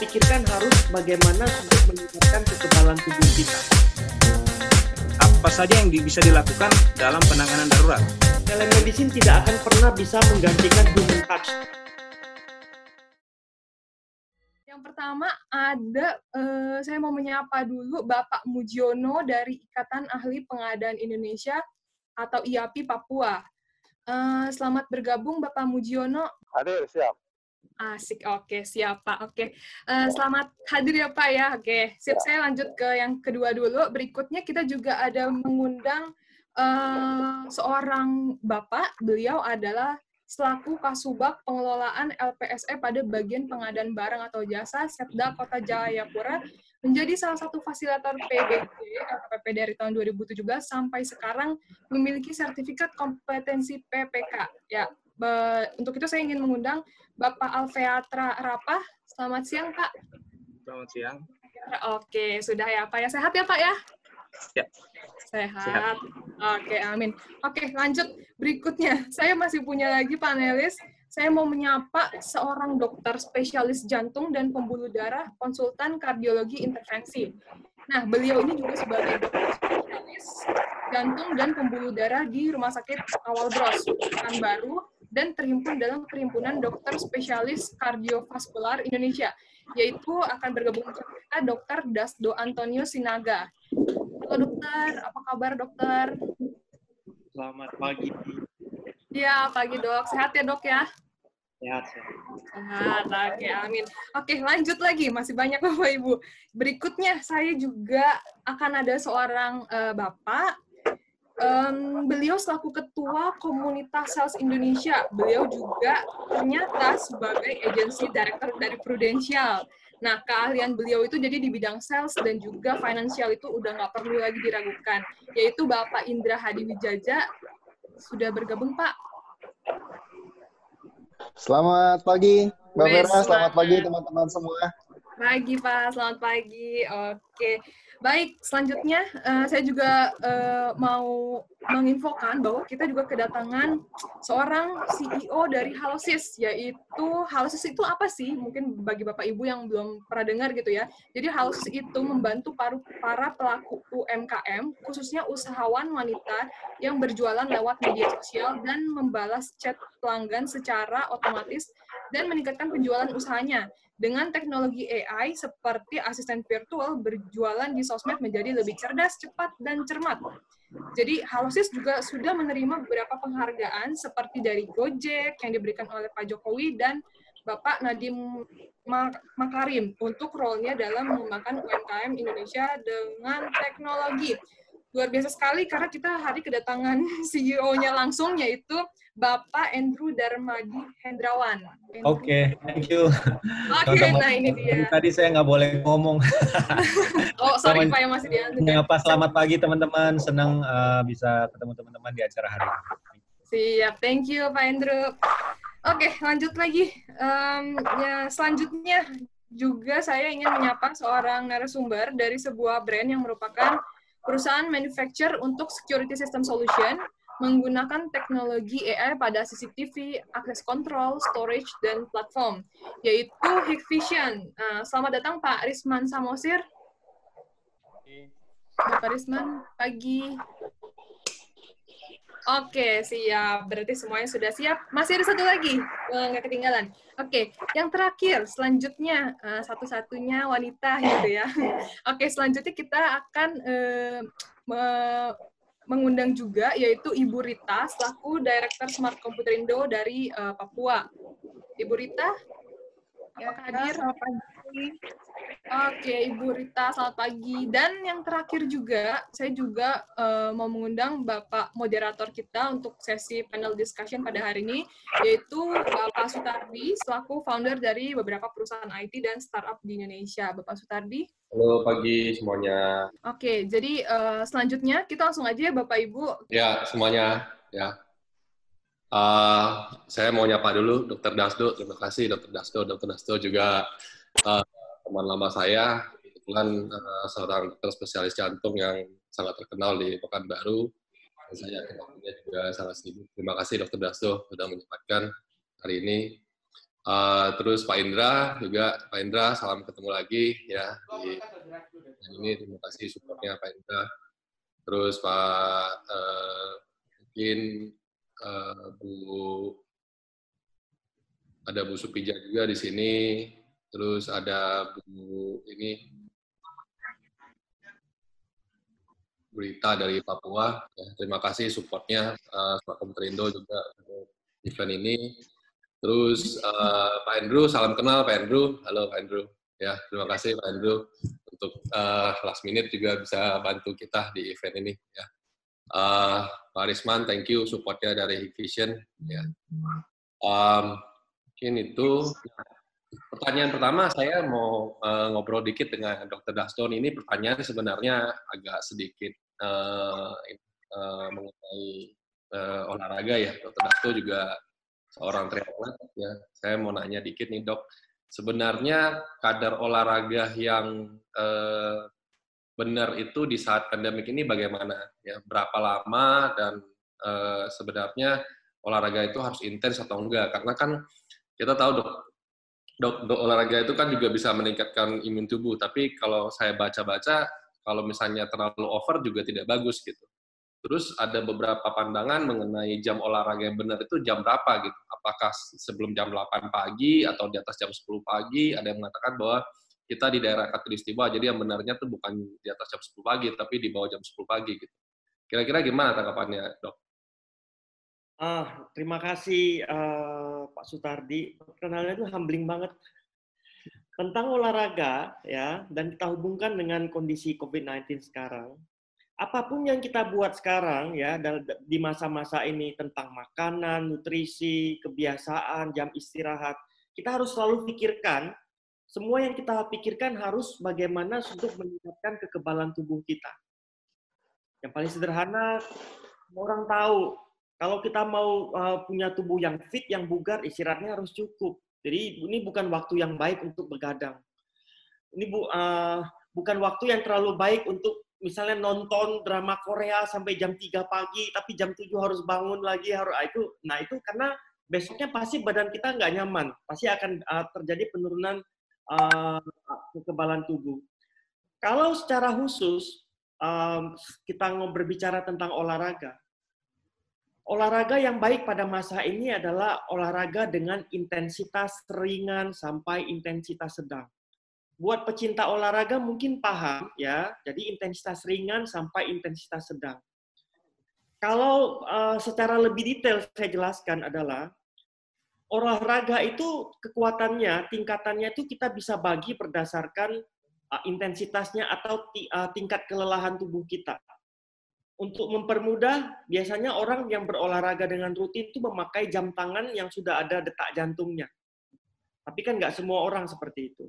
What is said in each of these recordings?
pikirkan harus bagaimana untuk meningkatkan kekebalan tubuh kita. Apa saja yang bisa dilakukan dalam penanganan darurat? Telemedicine tidak akan pernah bisa menggantikan human touch. Yang pertama ada, uh, saya mau menyapa dulu Bapak Mujiono dari Ikatan Ahli Pengadaan Indonesia atau IAPI Papua. Uh, selamat bergabung Bapak Mujiono. Hadir, siap. Asik, oke, siap Pak. Oke, uh, selamat hadir ya Pak ya. Oke, sip. Saya lanjut ke yang kedua dulu. Berikutnya kita juga ada mengundang uh, seorang Bapak. Beliau adalah selaku Kasubag Pengelolaan LPSE pada bagian pengadaan barang atau jasa Setda Kota Jayapura menjadi salah satu fasilitator PBJ LKPP dari tahun 2017 sampai sekarang memiliki sertifikat kompetensi PPK. Ya, untuk itu saya ingin mengundang Bapak Alfeatra Rapah. Selamat siang, Pak. Selamat siang. Oke, sudah ya, Pak ya. Sehat ya, Pak ya? Ya. Sehat. Sehat. Oke, amin. Oke, lanjut. Berikutnya, saya masih punya lagi panelis. Saya mau menyapa seorang dokter spesialis jantung dan pembuluh darah, konsultan kardiologi intervensi. Nah, beliau ini juga sebagai dokter spesialis jantung dan pembuluh darah di Rumah Sakit Awal Bros, Baru, dan terhimpun dalam Perhimpunan Dokter Spesialis Kardiovaskular Indonesia, yaitu akan bergabung dengan kita Dr. Dasdo Antonio Sinaga. Halo dokter, apa kabar dokter? Selamat pagi. Ya, pagi dok. Sehat ya dok ya? Sehat, sehat. Sehat, oke, amin. Oke, lanjut lagi. Masih banyak Bapak Ibu. Berikutnya, saya juga akan ada seorang uh, Bapak um, beliau selaku ketua komunitas sales Indonesia, beliau juga ternyata sebagai agency director dari Prudential. Nah, keahlian beliau itu jadi di bidang sales dan juga financial itu udah nggak perlu lagi diragukan, yaitu Bapak Indra Hadi Wijaja. Sudah bergabung, Pak? Selamat pagi, Mbak Vera. Selamat pagi, teman-teman semua. Pagi, Pak. Selamat pagi. Oke. Baik, selanjutnya uh, saya juga uh, mau menginfokan bahwa kita juga kedatangan seorang CEO dari Halosis, yaitu Halosis itu apa sih? Mungkin bagi Bapak Ibu yang belum pernah dengar gitu ya. Jadi Halosis itu membantu para, para pelaku UMKM, khususnya usahawan wanita yang berjualan lewat media sosial dan membalas chat pelanggan secara otomatis dan meningkatkan penjualan usahanya dengan teknologi AI seperti asisten virtual berjualan di sosmed menjadi lebih cerdas, cepat, dan cermat. Jadi Halosis juga sudah menerima beberapa penghargaan seperti dari Gojek yang diberikan oleh Pak Jokowi dan Bapak Nadiem Makarim untuk role-nya dalam mengembangkan UMKM Indonesia dengan teknologi. Luar biasa sekali karena kita hari kedatangan CEO-nya langsung yaitu Bapak Andrew Darmadi Hendrawan. Oke, okay, thank you. Oke, okay, nah ini dia. Tadi saya nggak boleh ngomong. oh, sorry Pak yang masih diantri. Apa, selamat pagi teman-teman. Senang uh, bisa ketemu teman-teman di acara hari ini. Siap, thank you Pak Andrew. Oke, okay, lanjut lagi. Um, ya, selanjutnya juga saya ingin menyapa seorang narasumber dari sebuah brand yang merupakan perusahaan manufacturer untuk security system solution menggunakan teknologi AI pada CCTV, access control, storage, dan platform, yaitu Hikvision. Uh, selamat datang Pak Risman Samosir. Bapak Risman, pagi. Oke, siap. Berarti semuanya sudah siap. Masih ada satu lagi, uh, nggak ketinggalan. Oke, yang terakhir, selanjutnya uh, satu-satunya wanita gitu ya. Oke, selanjutnya kita akan uh, mengundang juga yaitu Ibu Rita selaku Director Smart Computer Indo dari uh, Papua. Ibu Rita, apakah ya, hadir? Selamat pagi. Oke, Ibu Rita, selamat pagi. Dan yang terakhir juga, saya juga uh, mau mengundang Bapak moderator kita untuk sesi panel discussion pada hari ini, yaitu Bapak Sutardi, selaku founder dari beberapa perusahaan IT dan startup di Indonesia. Bapak Sutardi. Halo pagi semuanya. Oke, jadi uh, selanjutnya kita langsung aja ya Bapak Ibu. Ya, semuanya. Ya. Uh, saya mau nyapa dulu Dr. Dasdo. Terima kasih Dr. Dasdo. Dr. Dasdo juga uh, teman lama saya, kebetulan uh, seorang dokter spesialis jantung yang sangat terkenal di Pekanbaru. Dan saya yakin waktunya juga sangat sibuk. Terima kasih Dr. Dasdo sudah menyempatkan hari ini Uh, terus Pak Indra juga Pak Indra salam ketemu lagi ya di ini terima kasih supportnya Pak Indra terus Pak uh, mungkin uh, Bu ada Bu Supija juga di sini terus ada Bu ini berita dari Papua ya, terima kasih supportnya uh, Pak Komterindo juga untuk event ini Terus uh, Pak Andrew, salam kenal Pak Andrew. Halo Pak Andrew. Ya, terima kasih Pak Andrew untuk uh, last minute juga bisa bantu kita di event ini. Ya. Uh, Pak Risman, thank you supportnya dari Vision. Ya. Um, mungkin itu. Pertanyaan pertama saya mau uh, ngobrol dikit dengan Dr. Daston. Ini pertanyaan sebenarnya agak sedikit uh, uh, mengenai uh, olahraga ya. Dr. Dasto juga seorang triatlet ya saya mau nanya dikit nih dok sebenarnya kadar olahraga yang eh, benar itu di saat pandemik ini bagaimana ya berapa lama dan eh, sebenarnya olahraga itu harus intens atau enggak karena kan kita tahu dok dok, dok olahraga itu kan juga bisa meningkatkan imun tubuh tapi kalau saya baca-baca kalau misalnya terlalu over juga tidak bagus gitu Terus ada beberapa pandangan mengenai jam olahraga yang benar itu jam berapa gitu. Apakah sebelum jam 8 pagi atau di atas jam 10 pagi? Ada yang mengatakan bahwa kita di daerah Katulistiwa, jadi yang benarnya itu bukan di atas jam 10 pagi, tapi di bawah jam 10 pagi gitu. Kira-kira gimana tanggapannya, dok? Ah, terima kasih uh, Pak Sutardi. Perkenalannya itu humbling banget tentang olahraga ya dan kita hubungkan dengan kondisi COVID-19 sekarang apa pun yang kita buat sekarang ya di masa-masa ini tentang makanan, nutrisi, kebiasaan, jam istirahat, kita harus selalu pikirkan semua yang kita pikirkan harus bagaimana untuk meningkatkan kekebalan tubuh kita. Yang paling sederhana, orang tahu kalau kita mau uh, punya tubuh yang fit, yang bugar, istirahatnya harus cukup. Jadi ini bukan waktu yang baik untuk begadang. Ini bu, uh, bukan waktu yang terlalu baik untuk misalnya nonton drama Korea sampai jam 3 pagi, tapi jam 7 harus bangun lagi, harus ah, itu, nah itu karena besoknya pasti badan kita nggak nyaman, pasti akan uh, terjadi penurunan uh, kekebalan tubuh. Kalau secara khusus um, kita berbicara tentang olahraga, olahraga yang baik pada masa ini adalah olahraga dengan intensitas ringan sampai intensitas sedang buat pecinta olahraga mungkin paham ya. Jadi intensitas ringan sampai intensitas sedang. Kalau uh, secara lebih detail saya jelaskan adalah olahraga itu kekuatannya, tingkatannya itu kita bisa bagi berdasarkan uh, intensitasnya atau uh, tingkat kelelahan tubuh kita. Untuk mempermudah, biasanya orang yang berolahraga dengan rutin itu memakai jam tangan yang sudah ada detak jantungnya. Tapi kan nggak semua orang seperti itu.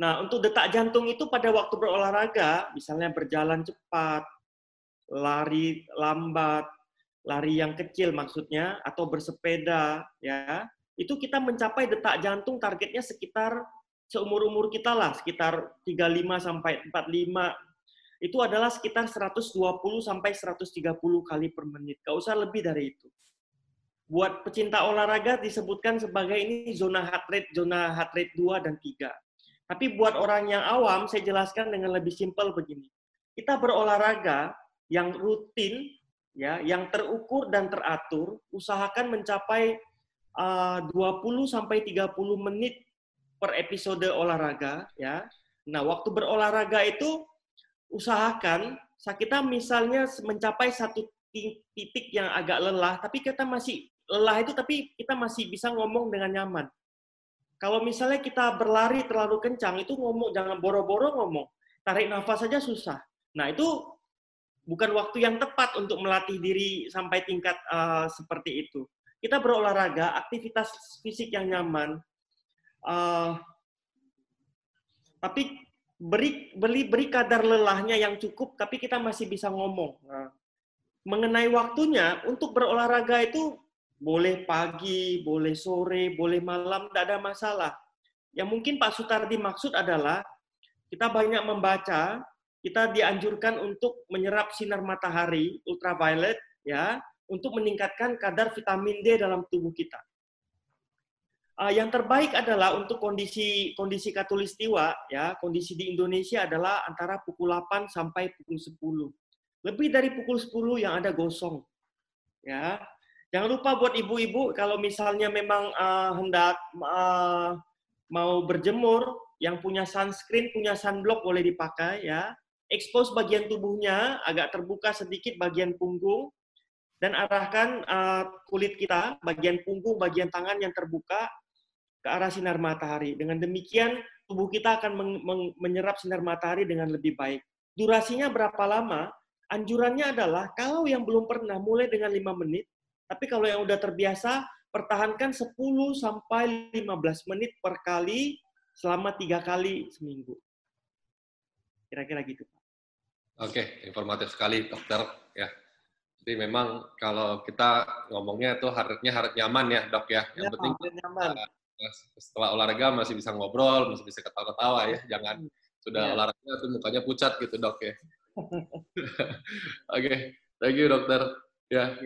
Nah, untuk detak jantung itu pada waktu berolahraga, misalnya berjalan cepat, lari lambat, lari yang kecil maksudnya, atau bersepeda, ya, itu kita mencapai detak jantung targetnya sekitar seumur-umur kita lah, sekitar 35 sampai 45. Itu adalah sekitar 120 sampai 130 kali per menit. Gak usah lebih dari itu. Buat pecinta olahraga disebutkan sebagai ini zona heart rate, zona heart rate 2 dan 3 tapi buat orang yang awam, saya jelaskan dengan lebih simpel begini. Kita berolahraga yang rutin, ya, yang terukur dan teratur, usahakan mencapai uh, 20 sampai 30 menit per episode olahraga, ya. Nah, waktu berolahraga itu usahakan kita misalnya mencapai satu titik yang agak lelah, tapi kita masih lelah itu tapi kita masih bisa ngomong dengan nyaman. Kalau misalnya kita berlari terlalu kencang, itu ngomong jangan boro-boro ngomong. Tarik nafas saja susah. Nah, itu bukan waktu yang tepat untuk melatih diri sampai tingkat uh, seperti itu. Kita berolahraga, aktivitas fisik yang nyaman, uh, tapi beri, beri, beri kadar lelahnya yang cukup, tapi kita masih bisa ngomong. Nah, mengenai waktunya, untuk berolahraga itu boleh pagi, boleh sore, boleh malam, tidak ada masalah. Yang mungkin Pak Sutardi maksud adalah kita banyak membaca, kita dianjurkan untuk menyerap sinar matahari ultraviolet ya, untuk meningkatkan kadar vitamin D dalam tubuh kita. Uh, yang terbaik adalah untuk kondisi kondisi katulistiwa ya, kondisi di Indonesia adalah antara pukul 8 sampai pukul 10. Lebih dari pukul 10 yang ada gosong. Ya. Jangan lupa buat ibu-ibu kalau misalnya memang uh, hendak uh, mau berjemur yang punya sunscreen, punya sunblock boleh dipakai ya. Expose bagian tubuhnya agak terbuka sedikit bagian punggung dan arahkan uh, kulit kita bagian punggung, bagian tangan yang terbuka ke arah sinar matahari. Dengan demikian tubuh kita akan menyerap sinar matahari dengan lebih baik. Durasinya berapa lama? Anjurannya adalah kalau yang belum pernah mulai dengan 5 menit, tapi kalau yang udah terbiasa pertahankan 10 sampai 15 menit per kali selama tiga kali seminggu. Kira-kira gitu. Oke, informatif sekali dokter. Ya, jadi memang kalau kita ngomongnya itu harusnya harus nyaman ya dok ya. Yang ya, penting nyaman. Setelah olahraga masih bisa ngobrol, masih bisa ketawa-ketawa ya. Jangan sudah ya. olahraga tuh mukanya pucat gitu dok ya. Oke, okay. thank you dokter. Ya.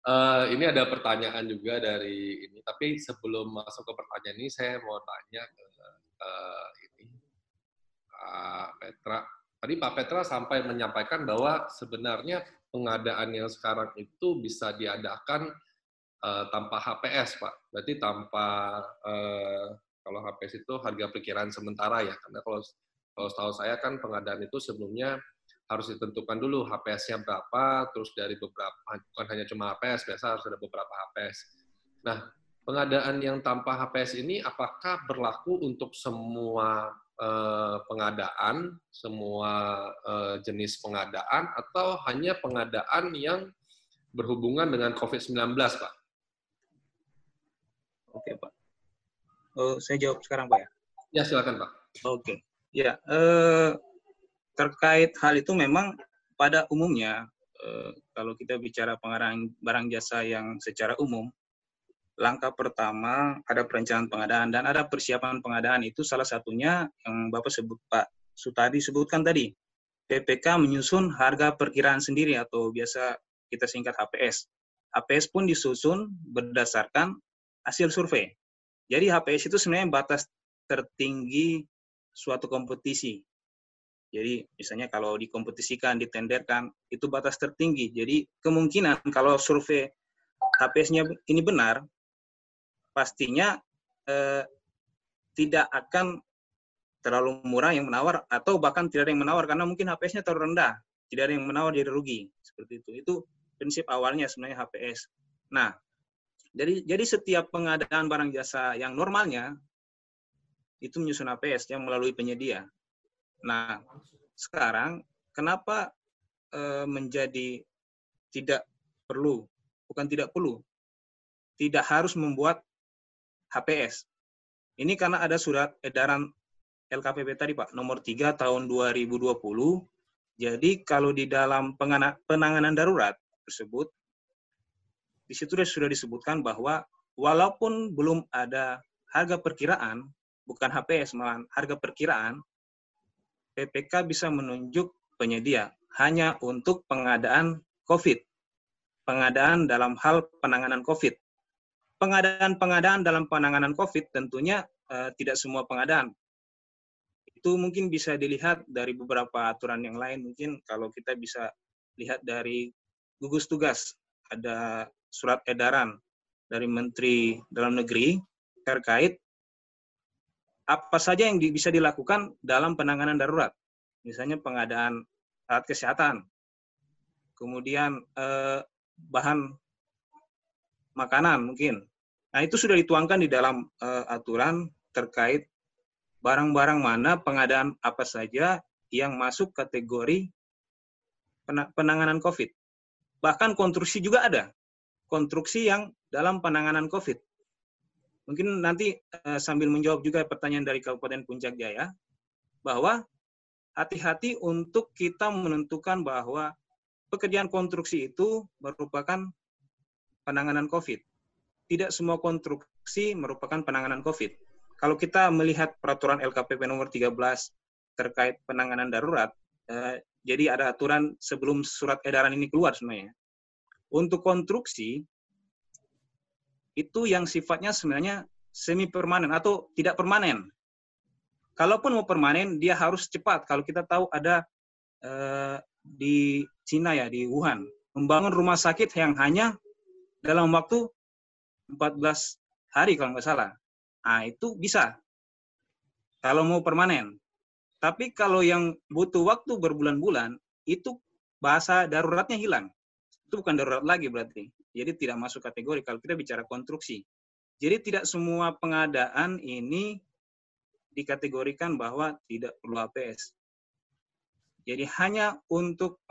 Uh, ini ada pertanyaan juga dari ini, tapi sebelum masuk ke pertanyaan ini, saya mau tanya ke uh, ini Pak Petra. Tadi Pak Petra sampai menyampaikan bahwa sebenarnya pengadaan yang sekarang itu bisa diadakan uh, tanpa HPS, Pak. Berarti tanpa uh, kalau HPS itu harga perkiraan sementara ya, karena kalau kalau setahu saya kan pengadaan itu sebelumnya harus ditentukan dulu HPS-nya berapa, terus dari beberapa, bukan hanya cuma HPS, biasa harus ada beberapa HPS. Nah, pengadaan yang tanpa HPS ini apakah berlaku untuk semua eh, pengadaan, semua jenis pengadaan, atau hanya pengadaan yang berhubungan dengan COVID-19, Pak? Oke, Pak. Oh, saya jawab sekarang, Pak ya? Ya, silakan, Pak. Oke. Ya, eh, terkait hal itu memang pada umumnya eh, kalau kita bicara pengadaan barang jasa yang secara umum, langkah pertama ada perencanaan pengadaan dan ada persiapan pengadaan itu salah satunya yang Bapak sebut Pak Sutadi sebutkan tadi. PPK menyusun harga perkiraan sendiri atau biasa kita singkat HPS. HPS pun disusun berdasarkan hasil survei. Jadi HPS itu sebenarnya batas tertinggi suatu kompetisi. Jadi misalnya kalau dikompetisikan, ditenderkan, itu batas tertinggi. Jadi kemungkinan kalau survei HPS-nya ini benar, pastinya eh, tidak akan terlalu murah yang menawar atau bahkan tidak ada yang menawar karena mungkin HPS-nya terlalu rendah. Tidak ada yang menawar jadi rugi. Seperti itu. Itu prinsip awalnya sebenarnya HPS. Nah, jadi jadi setiap pengadaan barang jasa yang normalnya itu menyusun HPS yang melalui penyedia. Nah, sekarang kenapa e, menjadi tidak perlu, bukan tidak perlu, tidak harus membuat HPS. Ini karena ada surat edaran LKPP tadi Pak, nomor 3 tahun 2020. Jadi kalau di dalam penanganan darurat tersebut, di situ sudah disebutkan bahwa walaupun belum ada harga perkiraan, bukan HPS, malah harga perkiraan, PPK bisa menunjuk penyedia hanya untuk pengadaan COVID. Pengadaan dalam hal penanganan COVID. Pengadaan-pengadaan dalam penanganan COVID tentunya uh, tidak semua pengadaan. Itu mungkin bisa dilihat dari beberapa aturan yang lain. Mungkin kalau kita bisa lihat dari gugus tugas, ada surat edaran dari Menteri Dalam Negeri terkait apa saja yang bisa dilakukan dalam penanganan darurat. Misalnya pengadaan alat kesehatan, kemudian eh, bahan makanan mungkin. Nah itu sudah dituangkan di dalam eh, aturan terkait barang-barang mana pengadaan apa saja yang masuk kategori penanganan COVID. Bahkan konstruksi juga ada. Konstruksi yang dalam penanganan COVID. Mungkin nanti uh, sambil menjawab juga pertanyaan dari Kabupaten Puncak Jaya, bahwa hati-hati untuk kita menentukan bahwa pekerjaan konstruksi itu merupakan penanganan COVID. Tidak semua konstruksi merupakan penanganan COVID. Kalau kita melihat peraturan LKPP nomor 13 terkait penanganan darurat, eh, jadi ada aturan sebelum surat edaran ini keluar sebenarnya. Untuk konstruksi, itu yang sifatnya sebenarnya semi permanen atau tidak permanen. Kalaupun mau permanen, dia harus cepat. Kalau kita tahu ada eh, di Cina ya, di Wuhan, membangun rumah sakit yang hanya dalam waktu 14 hari kalau nggak salah. Nah, itu bisa. Kalau mau permanen. Tapi kalau yang butuh waktu berbulan-bulan, itu bahasa daruratnya hilang. Itu bukan darurat lagi berarti. Jadi tidak masuk kategori kalau kita bicara konstruksi. Jadi tidak semua pengadaan ini dikategorikan bahwa tidak perlu APS. Jadi hanya untuk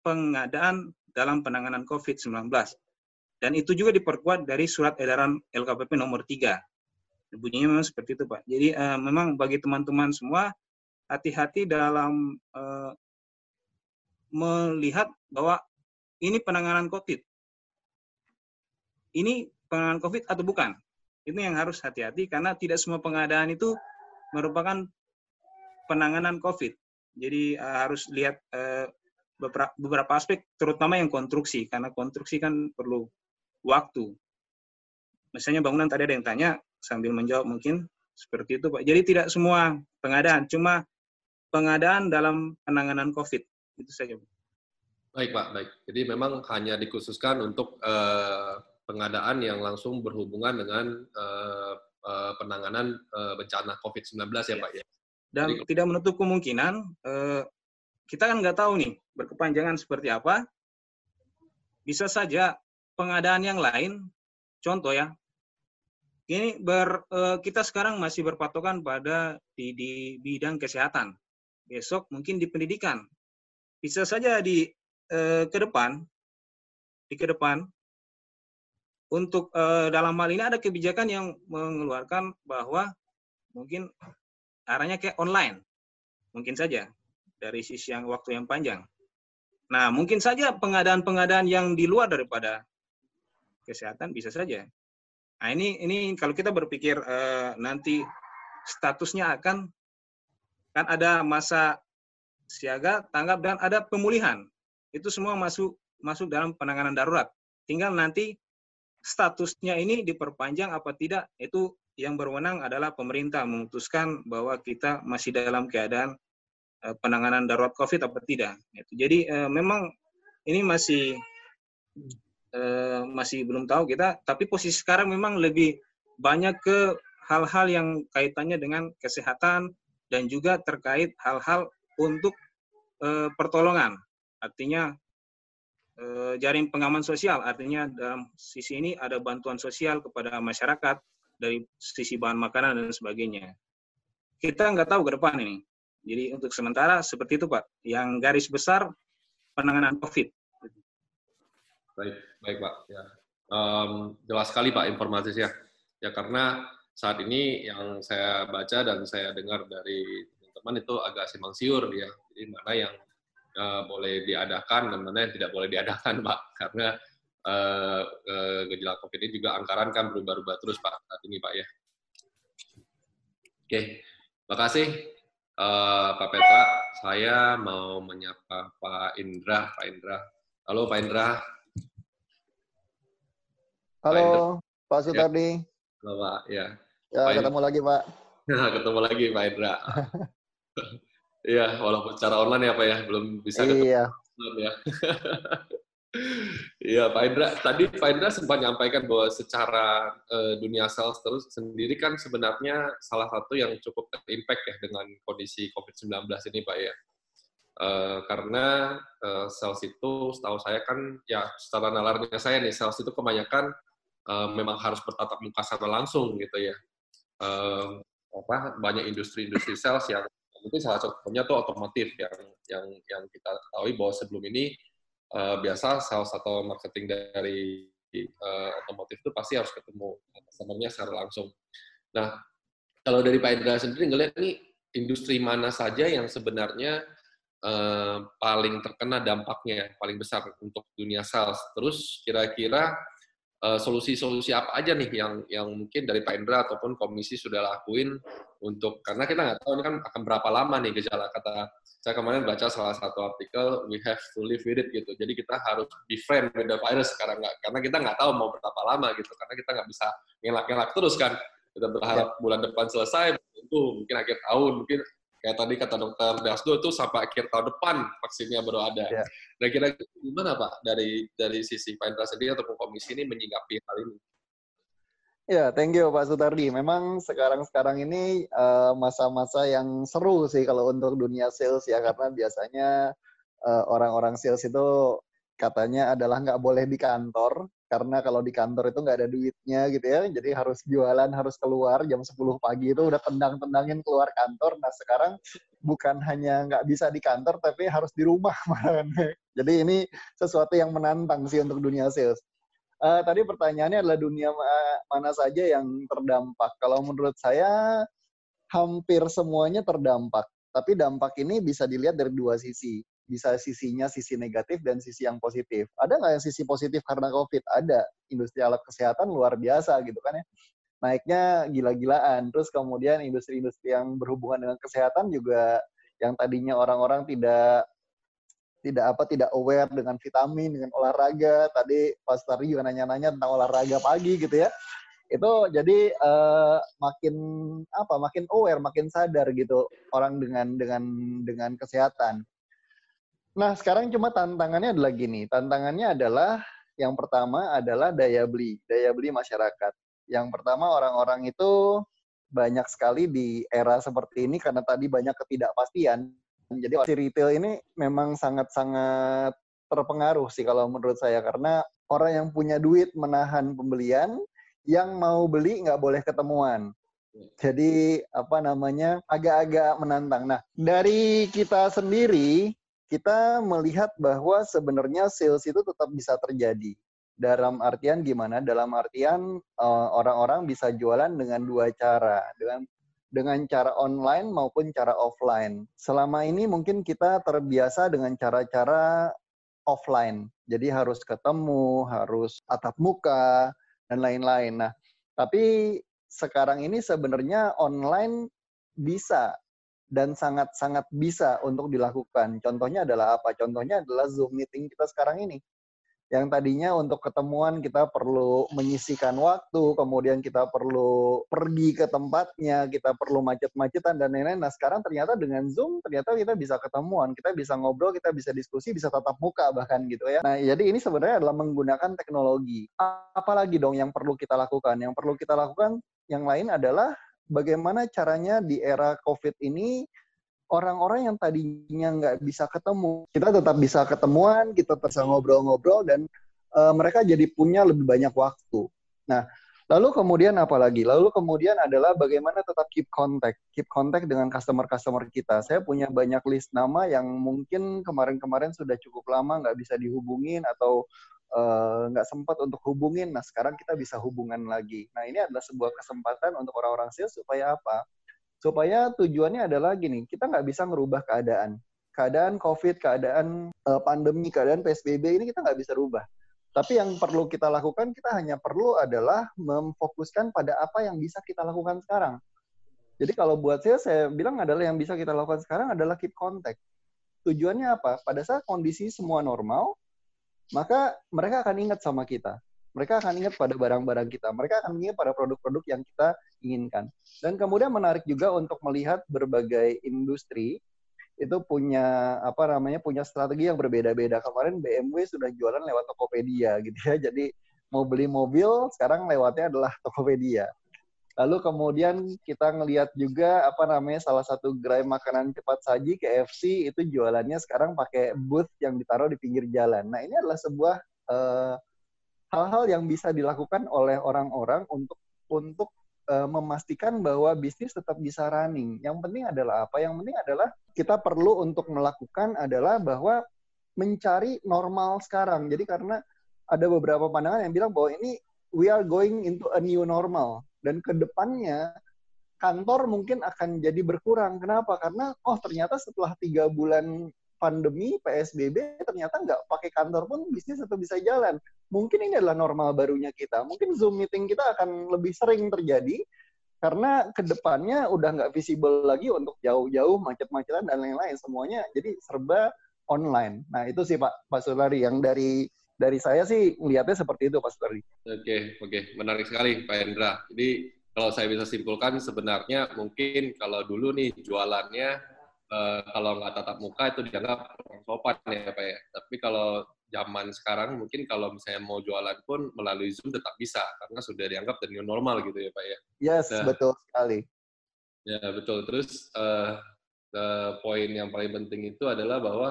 pengadaan dalam penanganan COVID-19. Dan itu juga diperkuat dari surat edaran LKPP nomor 3. Bunyinya memang seperti itu, Pak. Jadi uh, memang bagi teman-teman semua, hati-hati dalam uh, melihat bahwa ini penanganan COVID. Ini penanganan COVID atau bukan? Ini yang harus hati-hati karena tidak semua pengadaan itu merupakan penanganan COVID. Jadi uh, harus lihat uh, beberapa, beberapa aspek, terutama yang konstruksi, karena konstruksi kan perlu waktu. Misalnya bangunan tadi ada yang tanya, sambil menjawab mungkin seperti itu Pak. Jadi tidak semua pengadaan, cuma pengadaan dalam penanganan COVID. Itu saja Pak. Baik Pak, baik. Jadi memang hanya dikhususkan untuk uh, pengadaan yang langsung berhubungan dengan uh, uh, penanganan uh, bencana COVID-19 ya, ya Pak ya. Dan Jadi, tidak menutup kemungkinan uh, kita kan nggak tahu nih berkepanjangan seperti apa. Bisa saja pengadaan yang lain, contoh ya, ini ber, eh, kita sekarang masih berpatokan pada di, di bidang kesehatan. Besok mungkin di pendidikan. Bisa saja di eh, ke depan, di ke depan, untuk eh, dalam hal ini ada kebijakan yang mengeluarkan bahwa mungkin arahnya kayak online, mungkin saja dari sisi yang waktu yang panjang. Nah, mungkin saja pengadaan-pengadaan yang di luar daripada kesehatan bisa saja. Nah, ini ini kalau kita berpikir uh, nanti statusnya akan kan ada masa siaga, tanggap dan ada pemulihan. Itu semua masuk masuk dalam penanganan darurat. Tinggal nanti statusnya ini diperpanjang apa tidak itu yang berwenang adalah pemerintah memutuskan bahwa kita masih dalam keadaan Eh, penanganan darurat COVID apa tidak. Jadi uh, memang ini masih uh, masih belum tahu kita, tapi posisi sekarang memang lebih banyak ke hal-hal yang kaitannya dengan kesehatan dan juga terkait hal-hal untuk pertolongan. Artinya uh, jaring pengaman sosial, artinya dalam sisi ini ada bantuan sosial kepada masyarakat dari sisi bahan makanan dan sebagainya. Kita nggak tahu ke depan ini jadi untuk sementara seperti itu Pak. Yang garis besar penanganan COVID. Baik, baik Pak. Ya. Um, jelas sekali Pak informasinya. Ya karena saat ini yang saya baca dan saya dengar dari teman-teman itu agak simpang siur ya. Jadi mana yang uh, boleh diadakan dan mana yang tidak boleh diadakan Pak. Karena uh, uh, gejala COVID ini juga anggaran kan berubah-ubah terus Pak saat ini Pak ya. Oke, makasih Uh, Pak Petra, saya mau menyapa Pak Indra. Pak Indra. Halo Pak Indra. Halo Pak, Pak Sutardi. Ya. Halo Pak, ya. Ya, Pak ketemu Indra. lagi Pak. ketemu lagi Pak Indra. Iya, walaupun secara online ya Pak ya, belum bisa ketemu. Iya. Ya. Iya, Pak Indra. Tadi Pak Indra sempat menyampaikan bahwa secara uh, dunia sales terus sendiri kan sebenarnya salah satu yang cukup impact ya dengan kondisi COVID-19 ini, Pak ya. Uh, karena uh, sales itu setahu saya kan ya secara nalarnya saya nih sales itu kebanyakan uh, memang harus bertatap muka secara langsung gitu ya. Uh, apa banyak industri-industri sales yang mungkin salah satunya tuh otomotif yang yang yang kita ketahui bahwa sebelum ini uh, biasa salah satu marketing dari uh, otomotif itu pasti harus ketemu customer secara langsung. Nah, kalau dari Pak Indra sendiri ngelihat nih industri mana saja yang sebenarnya uh, paling terkena dampaknya paling besar untuk dunia sales. Terus kira-kira solusi-solusi apa aja nih yang yang mungkin dari Pak Indra ataupun komisi sudah lakuin untuk karena kita nggak tahu ini kan akan berapa lama nih gejala kata saya kemarin baca salah satu artikel we have to live with it gitu jadi kita harus be friend with the virus sekarang nggak karena kita nggak tahu mau berapa lama gitu karena kita nggak bisa ngelak-ngelak terus kan kita berharap bulan depan selesai, itu mungkin akhir tahun, mungkin kayak tadi kata dokter Dasdo itu sampai akhir tahun depan vaksinnya baru ada. Ya. Nah kira-kira gimana Pak dari dari sisi Pak Indra sendiri ataupun komisi ini menyikapi hal ini? Ya, thank you Pak Sutardi. Memang sekarang-sekarang ini eh, masa-masa uh, yang seru sih kalau untuk dunia sales ya, karena biasanya uh, orang-orang sales itu katanya adalah nggak boleh di kantor, karena kalau di kantor itu nggak ada duitnya gitu ya, jadi harus jualan, harus keluar jam 10 pagi itu udah tendang-tendangin keluar kantor. Nah sekarang bukan hanya nggak bisa di kantor, tapi harus di rumah malah. Jadi ini sesuatu yang menantang sih untuk dunia sales. Uh, tadi pertanyaannya adalah dunia mana saja yang terdampak. Kalau menurut saya hampir semuanya terdampak. Tapi dampak ini bisa dilihat dari dua sisi. Bisa sisinya sisi negatif dan sisi yang positif. Ada nggak yang sisi positif karena COVID? Ada. Industri alat kesehatan luar biasa gitu kan ya. Naiknya gila-gilaan. Terus kemudian industri-industri yang berhubungan dengan kesehatan juga yang tadinya orang-orang tidak tidak apa tidak aware dengan vitamin dengan olahraga. Tadi Pak Tari juga nanya-nanya tentang olahraga pagi gitu ya. Itu jadi uh, makin apa makin aware makin sadar gitu orang dengan dengan dengan kesehatan. Nah sekarang cuma tantangannya adalah gini. Tantangannya adalah yang pertama adalah daya beli daya beli masyarakat. Yang pertama orang-orang itu banyak sekali di era seperti ini karena tadi banyak ketidakpastian jadi si retail ini memang sangat-sangat terpengaruh sih kalau menurut saya karena orang yang punya duit menahan pembelian, yang mau beli nggak boleh ketemuan. Jadi apa namanya agak-agak menantang. Nah dari kita sendiri kita melihat bahwa sebenarnya sales itu tetap bisa terjadi. Dalam artian gimana? Dalam artian eh, orang-orang bisa jualan dengan dua cara, dengan dengan cara online maupun cara offline. Selama ini mungkin kita terbiasa dengan cara-cara offline. Jadi harus ketemu, harus tatap muka, dan lain-lain. Nah, tapi sekarang ini sebenarnya online bisa dan sangat-sangat bisa untuk dilakukan. Contohnya adalah apa? Contohnya adalah Zoom meeting kita sekarang ini yang tadinya untuk ketemuan kita perlu menyisikan waktu, kemudian kita perlu pergi ke tempatnya, kita perlu macet-macetan dan lain-lain. Nah sekarang ternyata dengan Zoom ternyata kita bisa ketemuan, kita bisa ngobrol, kita bisa diskusi, bisa tatap muka bahkan gitu ya. Nah jadi ini sebenarnya adalah menggunakan teknologi. Apalagi dong yang perlu kita lakukan? Yang perlu kita lakukan yang lain adalah bagaimana caranya di era COVID ini orang-orang yang tadinya nggak bisa ketemu, kita tetap bisa ketemuan, kita bisa ngobrol-ngobrol, dan uh, mereka jadi punya lebih banyak waktu. Nah, lalu kemudian apa lagi? Lalu kemudian adalah bagaimana tetap keep contact, keep contact dengan customer-customer kita. Saya punya banyak list nama yang mungkin kemarin-kemarin sudah cukup lama nggak bisa dihubungin atau eh, nggak uh, sempat untuk hubungin. Nah, sekarang kita bisa hubungan lagi. Nah, ini adalah sebuah kesempatan untuk orang-orang sales supaya apa? Supaya tujuannya adalah gini, kita nggak bisa merubah keadaan. Keadaan COVID, keadaan uh, pandemi, keadaan PSBB ini kita nggak bisa rubah. Tapi yang perlu kita lakukan, kita hanya perlu adalah memfokuskan pada apa yang bisa kita lakukan sekarang. Jadi kalau buat saya, saya bilang adalah yang bisa kita lakukan sekarang adalah keep contact. Tujuannya apa? Pada saat kondisi semua normal, maka mereka akan ingat sama kita mereka akan ingat pada barang-barang kita. Mereka akan ingat pada produk-produk yang kita inginkan. Dan kemudian menarik juga untuk melihat berbagai industri itu punya apa namanya punya strategi yang berbeda-beda. Kemarin BMW sudah jualan lewat Tokopedia gitu ya. Jadi mau beli mobil sekarang lewatnya adalah Tokopedia. Lalu kemudian kita ngelihat juga apa namanya salah satu gerai makanan cepat saji KFC itu jualannya sekarang pakai booth yang ditaruh di pinggir jalan. Nah ini adalah sebuah uh, hal-hal yang bisa dilakukan oleh orang-orang untuk untuk uh, memastikan bahwa bisnis tetap bisa running. Yang penting adalah apa? Yang penting adalah kita perlu untuk melakukan adalah bahwa mencari normal sekarang. Jadi karena ada beberapa pandangan yang bilang bahwa ini we are going into a new normal dan ke depannya kantor mungkin akan jadi berkurang. Kenapa? Karena oh ternyata setelah tiga bulan pandemi PSBB ternyata nggak pakai kantor pun bisnis tetap bisa jalan. Mungkin ini adalah normal barunya kita. Mungkin Zoom meeting kita akan lebih sering terjadi karena ke depannya udah nggak visible lagi untuk jauh-jauh macet-macetan dan lain-lain semuanya jadi serba online. Nah itu sih Pak Pak Sulari yang dari dari saya sih melihatnya seperti itu Pak Sulari. Oke oke menarik sekali Pak Hendra. Jadi kalau saya bisa simpulkan sebenarnya mungkin kalau dulu nih jualannya uh, kalau nggak tatap muka itu dianggap kurang sopan ya Pak ya. Tapi kalau zaman sekarang mungkin kalau misalnya mau jualan pun melalui Zoom tetap bisa karena sudah dianggap the new normal gitu ya Pak ya. Yes, nah, betul sekali. Ya, betul. Terus uh, uh, poin yang paling penting itu adalah bahwa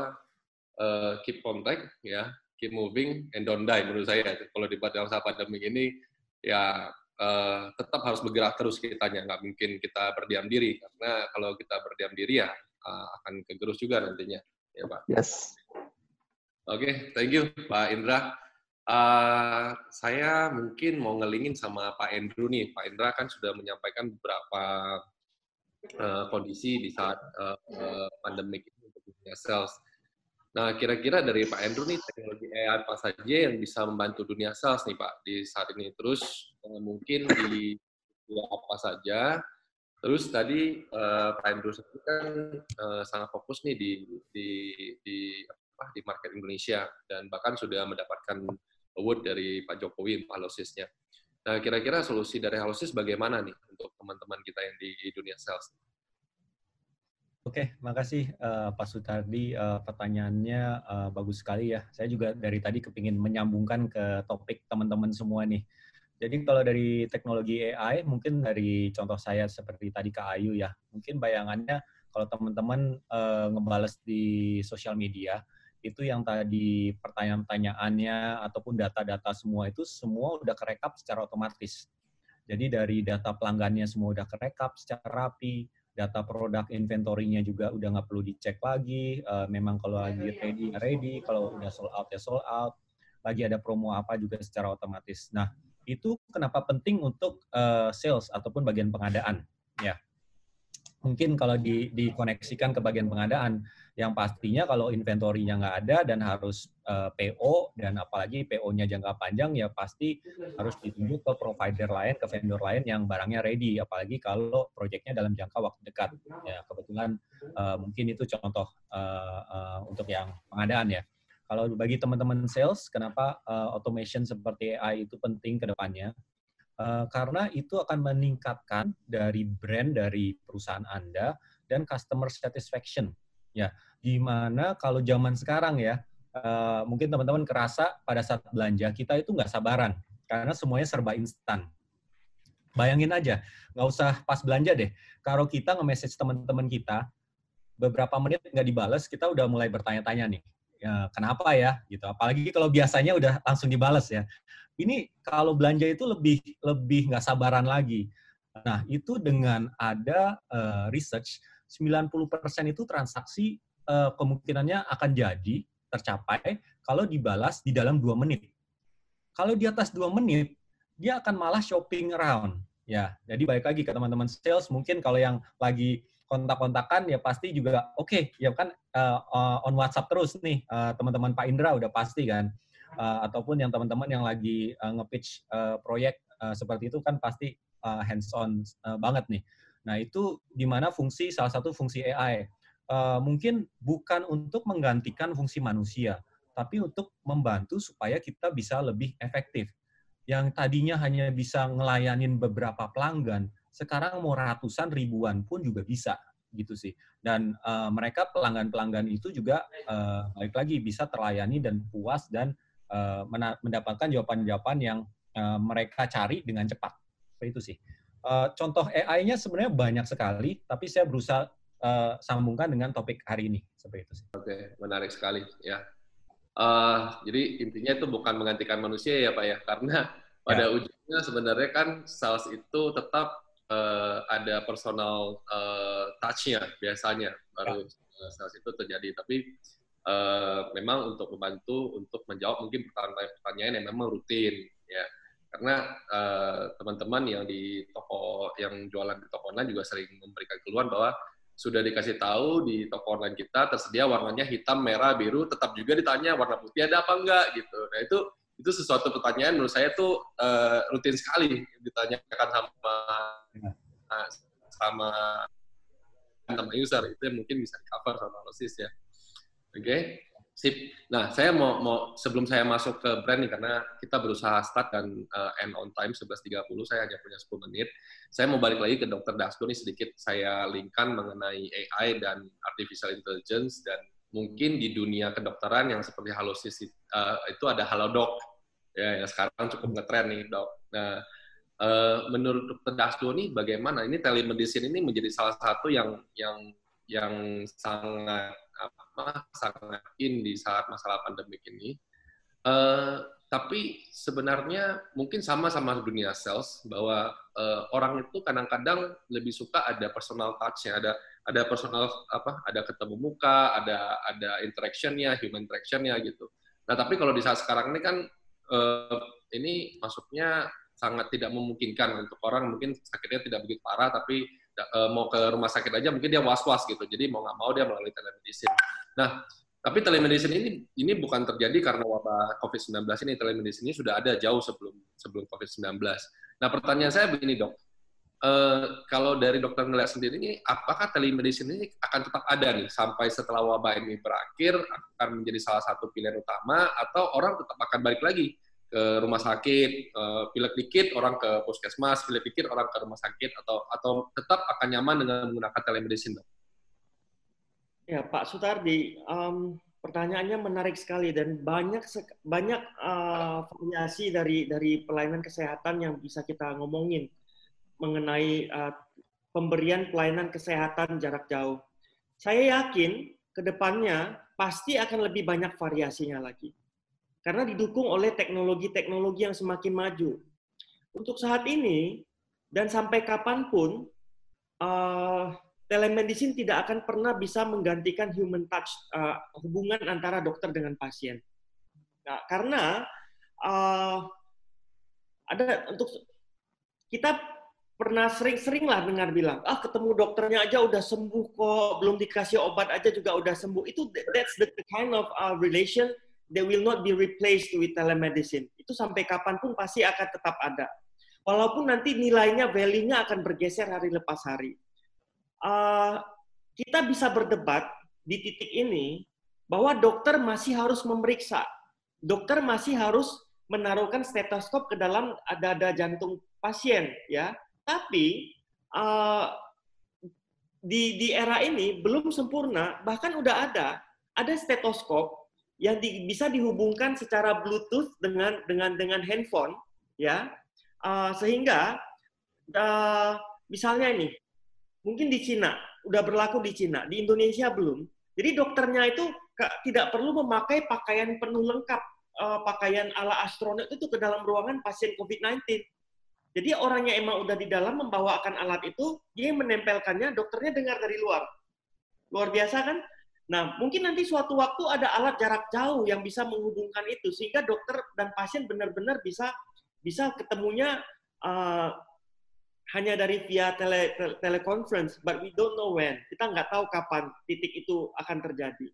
uh, keep contact ya, keep moving and don't die menurut saya. Kalau di masa pandemi ini ya uh, tetap harus bergerak terus kitanya, nggak mungkin kita berdiam diri karena kalau kita berdiam diri ya uh, akan kegerus juga nantinya, ya Pak. Yes. Oke, okay, thank you Pak Indra. Uh, saya mungkin mau ngelingin sama Pak Andrew nih. Pak Indra kan sudah menyampaikan beberapa uh, kondisi di saat uh, uh, pandemik ini untuk dunia sales. Nah, kira-kira dari Pak Andrew nih, teknologi AI apa saja yang bisa membantu dunia sales nih Pak di saat ini? Terus eh, mungkin di apa saja? Terus tadi uh, Pak Andrew kan uh, sangat fokus nih di di di apa di market Indonesia dan bahkan sudah mendapatkan award dari Pak Jokowi untuk halosisnya. Nah, kira-kira solusi dari halosis bagaimana nih untuk teman-teman kita yang di dunia sales? Oke, makasih uh, Pak Sutardi. Uh, pertanyaannya uh, bagus sekali ya. Saya juga dari tadi kepingin menyambungkan ke topik teman-teman semua nih. Jadi kalau dari teknologi AI, mungkin dari contoh saya seperti tadi ke Ayu ya, mungkin bayangannya kalau teman-teman uh, ngebales di sosial media, itu yang tadi pertanyaan-pertanyaannya ataupun data-data semua itu semua udah kerekap secara otomatis. Jadi dari data pelanggannya semua udah kerekap secara rapi, data produk inventory-nya juga udah nggak perlu dicek lagi. Uh, memang kalau lagi ready, ready. Kalau udah sold out, ya sold out. Lagi ada promo apa juga secara otomatis. Nah, itu kenapa penting untuk uh, sales ataupun bagian pengadaan. Ya, mungkin kalau di, dikoneksikan ke bagian pengadaan, yang pastinya kalau inventory-nya nggak ada dan harus uh, eh, PO dan apalagi PO-nya jangka panjang ya pasti harus ditunjuk ke provider lain, ke vendor lain yang barangnya ready. Apalagi kalau proyeknya dalam jangka waktu dekat. Ya kebetulan uh, mungkin itu contoh uh, uh, untuk yang pengadaan ya. Kalau bagi teman-teman sales, kenapa uh, automation seperti AI itu penting ke depannya? Uh, karena itu akan meningkatkan dari brand dari perusahaan Anda dan customer satisfaction Ya, gimana kalau zaman sekarang ya, uh, mungkin teman-teman kerasa pada saat belanja kita itu nggak sabaran karena semuanya serba instan. Bayangin aja, nggak usah pas belanja deh. Kalau kita nge-message teman-teman kita, beberapa menit nggak dibalas, kita udah mulai bertanya-tanya nih, ya, kenapa ya? Gitu. Apalagi kalau biasanya udah langsung dibalas ya. Ini kalau belanja itu lebih lebih nggak sabaran lagi. Nah, itu dengan ada uh, research 90% itu transaksi uh, kemungkinannya akan jadi tercapai kalau dibalas di dalam dua menit. Kalau di atas dua menit, dia akan malah shopping around. Ya, jadi balik lagi ke teman-teman sales, mungkin kalau yang lagi kontak-kontakan ya pasti juga oke okay, ya kan uh, on WhatsApp terus nih uh, teman-teman Pak Indra udah pasti kan uh, ataupun yang teman-teman yang lagi uh, nge-pitch uh, proyek uh, seperti itu kan pasti uh, hands on uh, banget nih. Nah, itu di mana fungsi salah satu fungsi AI. Uh, mungkin bukan untuk menggantikan fungsi manusia, tapi untuk membantu supaya kita bisa lebih efektif. Yang tadinya hanya bisa ngelayanin beberapa pelanggan, sekarang mau ratusan ribuan pun juga bisa gitu sih. Dan uh, mereka pelanggan-pelanggan itu juga uh, balik lagi bisa terlayani dan puas dan uh, mendapatkan jawaban-jawaban yang uh, mereka cari dengan cepat. Seperti itu sih. Uh, contoh AI-nya sebenarnya banyak sekali, tapi saya berusaha uh, sambungkan dengan topik hari ini seperti itu. Oke, menarik sekali ya. Uh, jadi intinya itu bukan menggantikan manusia ya Pak ya, karena pada ya. ujungnya sebenarnya kan sales itu tetap uh, ada personal uh, touch-nya biasanya baru sales itu terjadi. Tapi uh, memang untuk membantu untuk menjawab mungkin pertanyaan-pertanyaan yang memang rutin ya karena uh, teman-teman yang di toko yang jualan di toko online juga sering memberikan keluhan bahwa sudah dikasih tahu di toko online kita tersedia warnanya hitam, merah, biru, tetap juga ditanya warna putih ada apa enggak gitu. Nah itu itu sesuatu pertanyaan menurut saya tuh uh, rutin sekali ditanyakan sama sama sama user itu yang mungkin bisa di cover sama analisis ya. Oke. Okay? Sip. Nah, saya mau mau sebelum saya masuk ke brand nih karena kita berusaha start dan uh, end on time 11.30, saya hanya punya 10 menit. Saya mau balik lagi ke Dr. Dasko nih sedikit saya linkkan mengenai AI dan artificial intelligence dan mungkin di dunia kedokteran yang seperti halosis uh, itu ada halodoc ya yang sekarang cukup ngetren nih, Dok. Nah, uh, menurut Dr. Dasko nih bagaimana ini telemedicine ini menjadi salah satu yang yang yang sangat apa sangat in di saat masalah pandemik ini. Uh, tapi sebenarnya mungkin sama sama dunia sales bahwa uh, orang itu kadang-kadang lebih suka ada personal touch-nya, ada ada personal apa, ada ketemu muka, ada ada interaction-nya, human interaction-nya gitu. Nah, tapi kalau di saat sekarang ini kan uh, ini masuknya sangat tidak memungkinkan untuk orang mungkin sakitnya tidak begitu parah tapi uh, mau ke rumah sakit aja mungkin dia was-was gitu. Jadi mau nggak mau dia melalui telemedicine. Nah, tapi telemedicine ini ini bukan terjadi karena wabah COVID-19 ini. Telemedicine ini sudah ada jauh sebelum sebelum COVID-19. Nah, pertanyaan saya begini, Dok. Uh, kalau dari dokter ngeliat sendiri ini, apakah telemedicine ini akan tetap ada nih sampai setelah wabah ini berakhir akan menjadi salah satu pilihan utama atau orang tetap akan balik lagi ke rumah sakit, uh, pilek dikit orang ke puskesmas, pilek dikit orang ke rumah sakit atau atau tetap akan nyaman dengan menggunakan telemedicine, dok? Ya, Pak Sutardi, um, pertanyaannya menarik sekali dan banyak banyak uh, variasi dari dari pelayanan kesehatan yang bisa kita ngomongin mengenai uh, pemberian pelayanan kesehatan jarak jauh. Saya yakin ke depannya pasti akan lebih banyak variasinya lagi karena didukung oleh teknologi-teknologi yang semakin maju. Untuk saat ini dan sampai kapan pun, uh, telemedicine tidak akan pernah bisa menggantikan human touch uh, hubungan antara dokter dengan pasien. Nah, karena uh, ada untuk kita pernah sering-sering lah dengar bilang, ah ketemu dokternya aja udah sembuh kok, belum dikasih obat aja juga udah sembuh. Itu that's the kind of uh, relation they will not be replaced with telemedicine. Itu sampai kapan pun pasti akan tetap ada. Walaupun nanti nilainya, value-nya akan bergeser hari lepas hari. Uh, kita bisa berdebat di titik ini bahwa dokter masih harus memeriksa. Dokter masih harus menaruhkan stetoskop ke dalam dada jantung pasien, ya. Tapi uh, di di era ini belum sempurna, bahkan udah ada ada stetoskop yang di, bisa dihubungkan secara Bluetooth dengan dengan dengan handphone, ya, uh, sehingga uh, misalnya ini mungkin di Cina udah berlaku di Cina, di Indonesia belum. Jadi dokternya itu tidak perlu memakai pakaian penuh lengkap, pakaian ala astronot itu ke dalam ruangan pasien COVID-19. Jadi orangnya emang udah di dalam membawakan alat itu, dia menempelkannya, dokternya dengar dari luar. Luar biasa kan? Nah, mungkin nanti suatu waktu ada alat jarak jauh yang bisa menghubungkan itu sehingga dokter dan pasien benar-benar bisa bisa ketemunya uh, hanya dari via tele, tele, teleconference, but we don't know when. Kita nggak tahu kapan titik itu akan terjadi.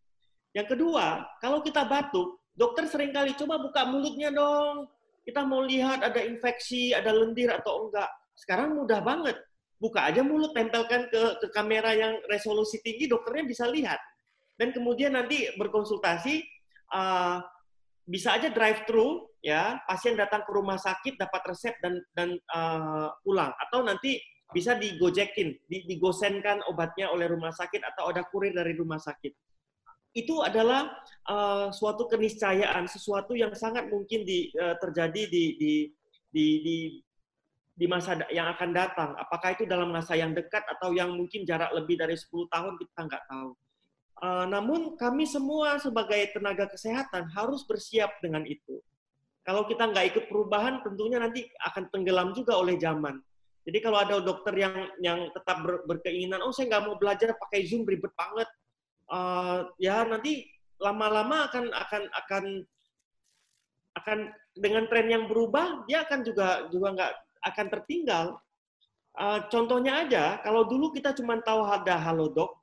Yang kedua, kalau kita batuk, dokter sering kali coba buka mulutnya dong. Kita mau lihat ada infeksi, ada lendir atau enggak. Sekarang mudah banget. Buka aja mulut, tempelkan ke, ke kamera yang resolusi tinggi, dokternya bisa lihat dan kemudian nanti berkonsultasi uh, bisa aja drive thru ya pasien datang ke rumah sakit dapat resep dan dan uh, pulang atau nanti bisa digojekin digosenkan obatnya oleh rumah sakit atau ada kurir dari rumah sakit itu adalah uh, suatu keniscayaan sesuatu yang sangat mungkin di, uh, terjadi di, di di di di masa yang akan datang apakah itu dalam masa yang dekat atau yang mungkin jarak lebih dari 10 tahun kita nggak tahu Uh, namun kami semua sebagai tenaga kesehatan harus bersiap dengan itu. Kalau kita nggak ikut perubahan, tentunya nanti akan tenggelam juga oleh zaman. Jadi kalau ada dokter yang yang tetap ber, berkeinginan, oh saya nggak mau belajar pakai Zoom ribet banget, uh, ya nanti lama-lama akan akan akan akan dengan tren yang berubah, dia akan juga juga nggak akan tertinggal. Uh, contohnya aja, kalau dulu kita cuma tahu ada Halodoc,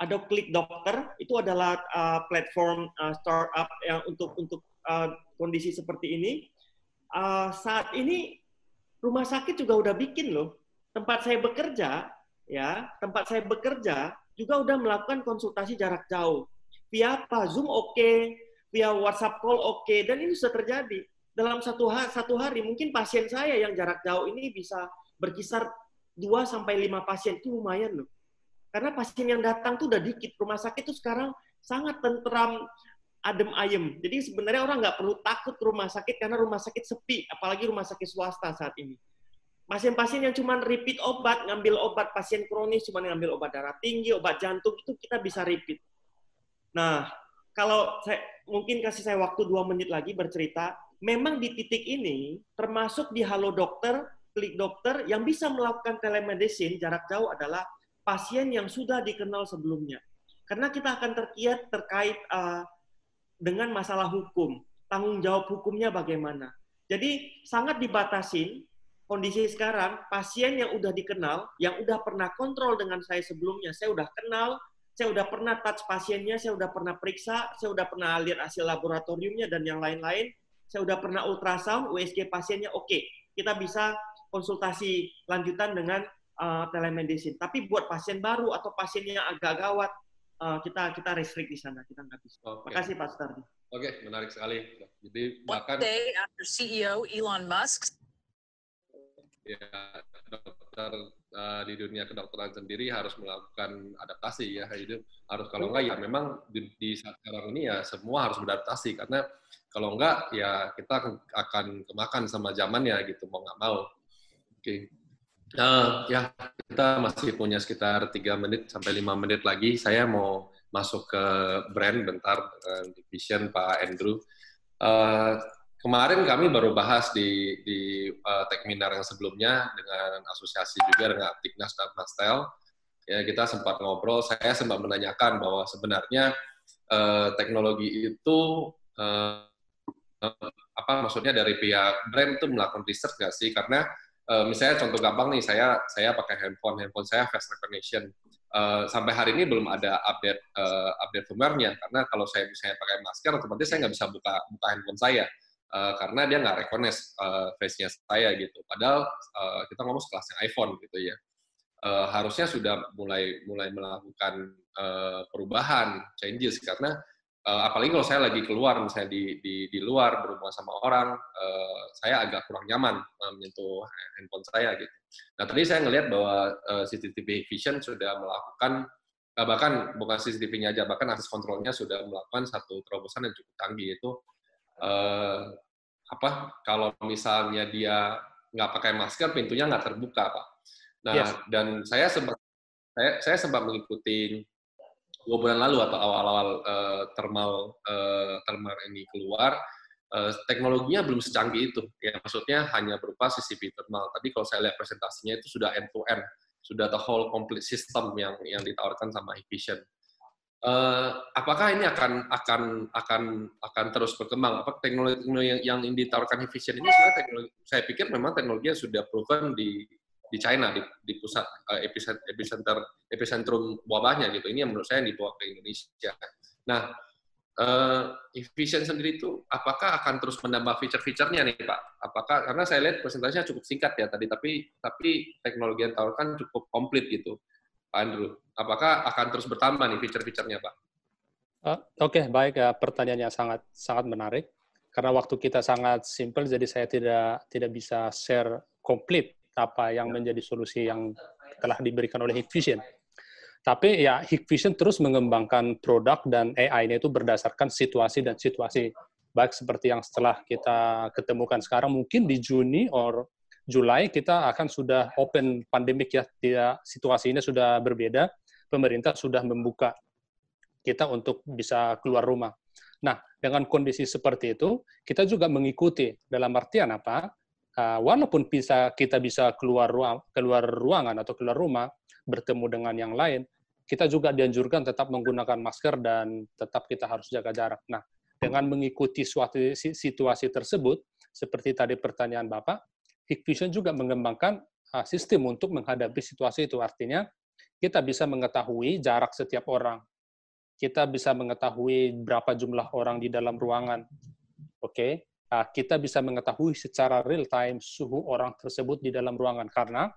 ada Klik Dokter itu adalah uh, platform uh, startup yang untuk untuk uh, kondisi seperti ini. Uh, saat ini rumah sakit juga udah bikin loh. Tempat saya bekerja, ya tempat saya bekerja juga udah melakukan konsultasi jarak jauh. via apa? Zoom oke, via WhatsApp call oke, dan ini sudah terjadi. Dalam satu hari, satu hari, mungkin pasien saya yang jarak jauh ini bisa berkisar 2 sampai 5 pasien itu lumayan loh. Karena pasien yang datang tuh udah dikit. Rumah sakit itu sekarang sangat tentram, adem ayem. Jadi sebenarnya orang nggak perlu takut rumah sakit karena rumah sakit sepi, apalagi rumah sakit swasta saat ini. Pasien-pasien yang cuma repeat obat, ngambil obat pasien kronis, cuma ngambil obat darah tinggi, obat jantung, itu kita bisa repeat. Nah, kalau saya mungkin kasih saya waktu dua menit lagi bercerita, memang di titik ini, termasuk di Halo Dokter, klik dokter, yang bisa melakukan telemedicine jarak jauh adalah pasien yang sudah dikenal sebelumnya. Karena kita akan terkiat terkait uh, dengan masalah hukum, tanggung jawab hukumnya bagaimana. Jadi sangat dibatasin kondisi sekarang pasien yang udah dikenal, yang udah pernah kontrol dengan saya sebelumnya, saya udah kenal, saya udah pernah touch pasiennya, saya udah pernah periksa, saya udah pernah lihat hasil laboratoriumnya dan yang lain-lain, saya udah pernah ultrasound, USG pasiennya oke, okay. kita bisa konsultasi lanjutan dengan uh, telemedicine. Tapi buat pasien baru atau pasien yang agak gawat, uh, kita kita restrict di sana, kita nggak bisa. Okay. Makasih Pak Sutardi. Oke, okay, menarik sekali. Jadi bahkan One day after CEO Elon Musk ya dokter uh, di dunia kedokteran sendiri harus melakukan adaptasi ya hidup harus kalau enggak ya memang di, di saat sekarang ini ya semua harus beradaptasi karena kalau enggak ya kita akan kemakan sama zamannya gitu mau nggak mau. Oke. Okay. uh, ya kita masih punya sekitar tiga menit sampai lima menit lagi. Saya mau masuk ke brand bentar dengan division Pak Andrew. Uh, kemarin kami baru bahas di di uh, Tekminar yang sebelumnya dengan asosiasi juga dengan Tiknas dan Mastel. Ya, kita sempat ngobrol, saya sempat menanyakan bahwa sebenarnya uh, teknologi itu uh, apa maksudnya dari pihak brand itu melakukan riset nggak sih? Karena uh, misalnya contoh gampang nih, saya saya pakai handphone, handphone saya face recognition. Uh, sampai hari ini belum ada update uh, update firmware-nya karena kalau saya misalnya pakai masker otomatis saya nggak bisa buka buka handphone saya uh, karena dia nggak recognize uh, face-nya saya gitu. Padahal uh, kita ngomong sekelasnya iPhone gitu ya. Uh, harusnya sudah mulai mulai melakukan uh, perubahan, changes karena uh, apalagi kalau saya lagi keluar misalnya di di, di luar berhubungan sama orang, uh, saya agak kurang nyaman uh, menyentuh handphone saya gitu. Nah tadi saya ngelihat bahwa uh, CCTV Vision sudah melakukan uh, bahkan bukan CCTV-nya aja, bahkan akses kontrolnya sudah melakukan satu terobosan yang cukup canggih itu uh, apa kalau misalnya dia nggak pakai masker pintunya nggak terbuka pak. Nah yes. dan saya sempat saya, saya sempat mengikuti dua bulan lalu atau awal-awal uh, thermal uh, thermal ini keluar uh, teknologinya belum secanggih itu ya maksudnya hanya berupa CCTV thermal. Tadi kalau saya lihat presentasinya itu sudah end to end sudah the whole complete system yang yang ditawarkan sama Hikvision. Uh, apakah ini akan akan akan akan terus berkembang? Apa teknologi, yang, yang ditawarkan Vision ini sebenarnya teknologi, saya pikir memang teknologi yang sudah proven di di China di, di pusat uh, epicenter epicentrum wabahnya gitu. Ini yang menurut saya yang dibawa ke Indonesia. Nah, uh, sendiri itu apakah akan terus menambah fitur-fiturnya nih Pak? Apakah karena saya lihat presentasinya cukup singkat ya tadi, tapi tapi teknologi yang ditawarkan cukup komplit gitu. Andrew. Apakah akan terus bertambah nih fitur-fiturnya, Pak? Uh, Oke, okay, baik ya. Pertanyaannya sangat sangat menarik. Karena waktu kita sangat simpel, jadi saya tidak tidak bisa share komplit apa yang menjadi solusi yang telah diberikan oleh Hikvision. Tapi ya Hikvision terus mengembangkan produk dan AI-nya itu berdasarkan situasi dan situasi. Baik seperti yang setelah kita ketemukan sekarang, mungkin di Juni or Juli kita akan sudah open pandemik ya, tidak situasinya sudah berbeda. Pemerintah sudah membuka kita untuk bisa keluar rumah. Nah, dengan kondisi seperti itu, kita juga mengikuti dalam artian apa? Uh, walaupun bisa kita bisa keluar ruang, keluar ruangan atau keluar rumah, bertemu dengan yang lain, kita juga dianjurkan tetap menggunakan masker dan tetap kita harus jaga jarak. Nah, dengan mengikuti suatu situasi tersebut, seperti tadi pertanyaan Bapak, Hikvision juga mengembangkan uh, sistem untuk menghadapi situasi itu. Artinya, kita bisa mengetahui jarak setiap orang. Kita bisa mengetahui berapa jumlah orang di dalam ruangan. Oke, okay? uh, kita bisa mengetahui secara real time suhu orang tersebut di dalam ruangan karena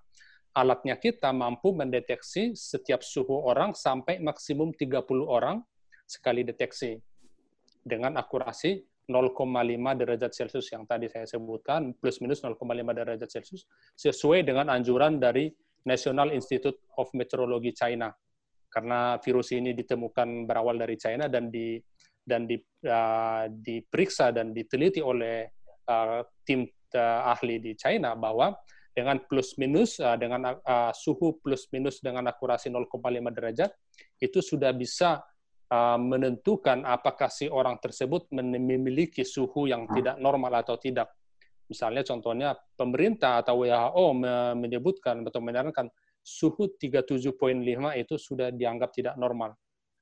alatnya kita mampu mendeteksi setiap suhu orang sampai maksimum 30 orang sekali deteksi dengan akurasi 0,5 derajat Celcius yang tadi saya sebutkan, plus minus 0,5 derajat Celcius, sesuai dengan anjuran dari National Institute of Meteorology China. Karena virus ini ditemukan berawal dari China dan di dan di, uh, diperiksa dan diteliti oleh uh, tim uh, ahli di China bahwa dengan plus minus uh, dengan uh, suhu plus minus dengan akurasi 0,5 derajat itu sudah bisa menentukan apakah si orang tersebut memiliki suhu yang tidak normal atau tidak. Misalnya contohnya pemerintah atau WHO menyebutkan atau menyarankan suhu 37.5 itu sudah dianggap tidak normal.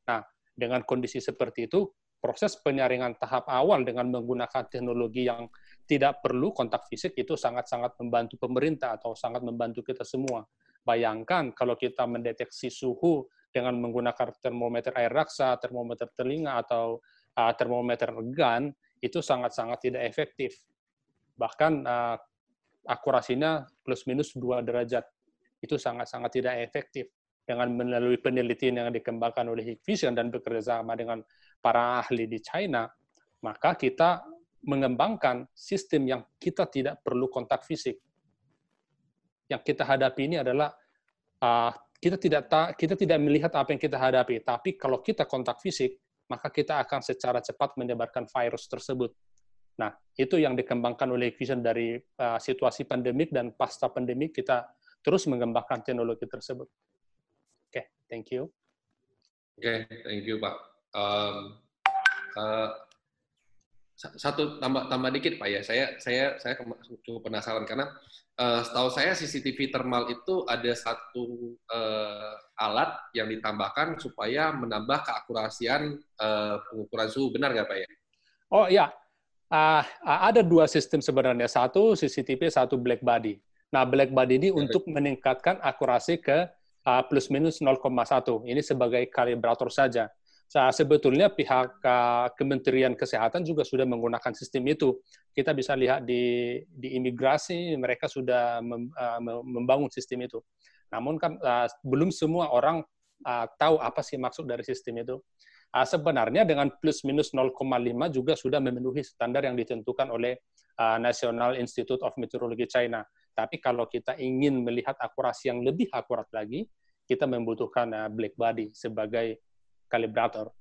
Nah, dengan kondisi seperti itu, proses penyaringan tahap awal dengan menggunakan teknologi yang tidak perlu kontak fisik itu sangat-sangat membantu pemerintah atau sangat membantu kita semua. Bayangkan kalau kita mendeteksi suhu dengan menggunakan termometer air raksa, termometer telinga, atau uh, termometer gun, itu sangat-sangat tidak efektif. Bahkan uh, akurasinya plus minus 2 derajat. Itu sangat-sangat tidak efektif. Dengan melalui penelitian yang dikembangkan oleh Hikvision dan bekerja sama dengan para ahli di China, maka kita mengembangkan sistem yang kita tidak perlu kontak fisik. Yang kita hadapi ini adalah uh, kita tidak ta, kita tidak melihat apa yang kita hadapi, tapi kalau kita kontak fisik, maka kita akan secara cepat menyebarkan virus tersebut. Nah, itu yang dikembangkan oleh Vision dari uh, situasi pandemik dan pasca pandemik kita terus mengembangkan teknologi tersebut. Oke, okay, thank you. Oke, okay, thank you Pak. Um, uh, satu tambah tambah dikit Pak ya. Saya saya saya cukup penasaran karena uh, setahu saya CCTV thermal itu ada satu uh, alat yang ditambahkan supaya menambah keakurasian uh, pengukuran suhu. Benar nggak Pak ya? Oh iya, uh, ada dua sistem sebenarnya. Satu CCTV, satu black body. Nah, black body ini untuk meningkatkan akurasi ke uh, plus minus 0,1. Ini sebagai kalibrator saja. Sebetulnya pihak Kementerian Kesehatan juga sudah menggunakan sistem itu. Kita bisa lihat di, di imigrasi, mereka sudah mem, membangun sistem itu. Namun kan belum semua orang tahu apa sih maksud dari sistem itu. Sebenarnya dengan plus minus 0,5 juga sudah memenuhi standar yang ditentukan oleh National Institute of Meteorology China. Tapi kalau kita ingin melihat akurasi yang lebih akurat lagi, kita membutuhkan uh, black body sebagai kalibrator.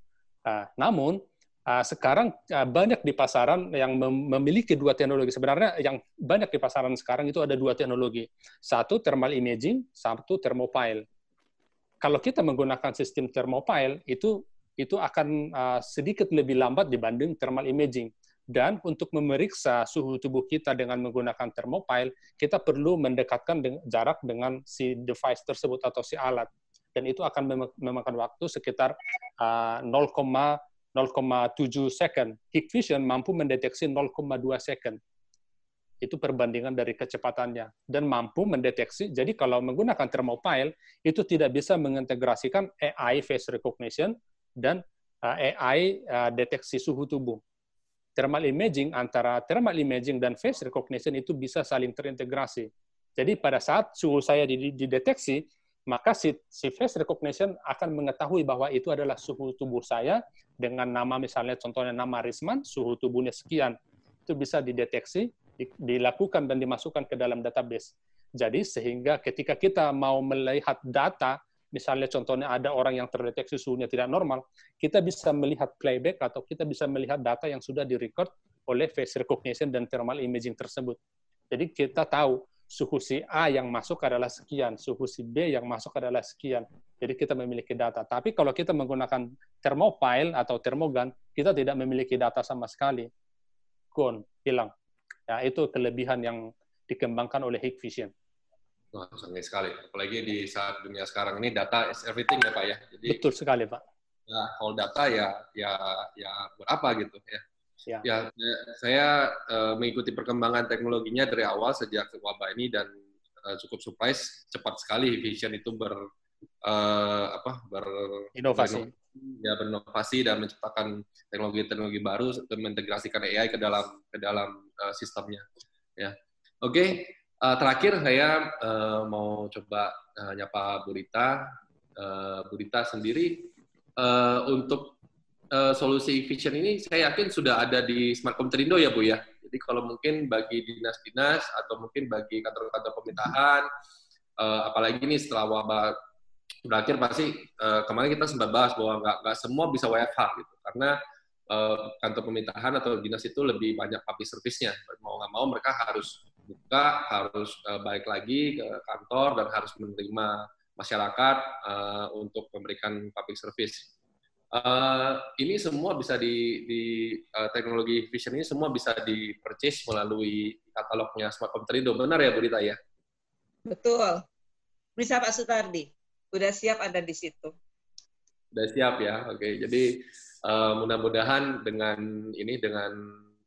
Uh, namun uh, sekarang uh, banyak di pasaran yang mem memiliki dua teknologi. Sebenarnya yang banyak di pasaran sekarang itu ada dua teknologi. Satu thermal imaging, satu thermopile. Kalau kita menggunakan sistem thermopile itu itu akan sedikit lebih lambat dibanding thermal imaging. Dan untuk memeriksa suhu tubuh kita dengan menggunakan thermopile, kita perlu mendekatkan jarak dengan si device tersebut atau si alat dan itu akan memakan waktu sekitar uh, 0,07 second. Hikvision mampu mendeteksi 0,2 second. Itu perbandingan dari kecepatannya. Dan mampu mendeteksi, jadi kalau menggunakan thermopile, itu tidak bisa mengintegrasikan AI face recognition dan AI uh, deteksi suhu tubuh. Thermal imaging antara thermal imaging dan face recognition itu bisa saling terintegrasi. Jadi pada saat suhu saya dideteksi, maka si, si face recognition akan mengetahui bahwa itu adalah suhu tubuh saya dengan nama misalnya contohnya nama Risman, suhu tubuhnya sekian. Itu bisa dideteksi, di, dilakukan dan dimasukkan ke dalam database. Jadi sehingga ketika kita mau melihat data, misalnya contohnya ada orang yang terdeteksi suhunya tidak normal, kita bisa melihat playback atau kita bisa melihat data yang sudah direcord oleh face recognition dan thermal imaging tersebut. Jadi kita tahu suhu si A yang masuk adalah sekian, suhu si B yang masuk adalah sekian. Jadi kita memiliki data. Tapi kalau kita menggunakan thermopile atau termogan, kita tidak memiliki data sama sekali. Gone, hilang. Ya, itu kelebihan yang dikembangkan oleh Hikvision. Wah, sangat sekali. Apalagi di saat dunia sekarang ini data is everything ya Pak ya. Jadi, Betul sekali Pak. Ya, kalau data ya ya ya buat apa gitu ya. Ya, ya saya uh, mengikuti perkembangan teknologinya dari awal sejak wabah ini dan uh, cukup surprise cepat sekali Vision itu ber uh, apa ber inovasi. ya berinovasi dan menciptakan teknologi-teknologi baru dan mengintegrasikan AI ke dalam ke dalam uh, sistemnya ya. Oke okay. uh, terakhir saya uh, mau coba uh, nyapa Burita uh, Burita sendiri uh, untuk uh, solusi vision ini saya yakin sudah ada di Smartcom Terindo ya Bu ya. Jadi kalau mungkin bagi dinas-dinas atau mungkin bagi kantor-kantor pemerintahan, uh, apalagi ini setelah wabah berakhir pasti uh, kemarin kita sempat bahas bahwa nggak nggak semua bisa WFH gitu. Karena uh, kantor pemerintahan atau dinas itu lebih banyak public service-nya. Mau nggak mau mereka harus buka harus uh, balik lagi ke kantor dan harus menerima masyarakat uh, untuk memberikan public service Uh, ini semua bisa di, di uh, teknologi vision ini semua bisa di purchase melalui katalognya Smart Terindo. Benar ya Bu Rita ya? Betul. Bisa Pak Sutardi, udah siap ada di situ. Udah siap ya, oke. Jadi uh, mudah-mudahan dengan ini dengan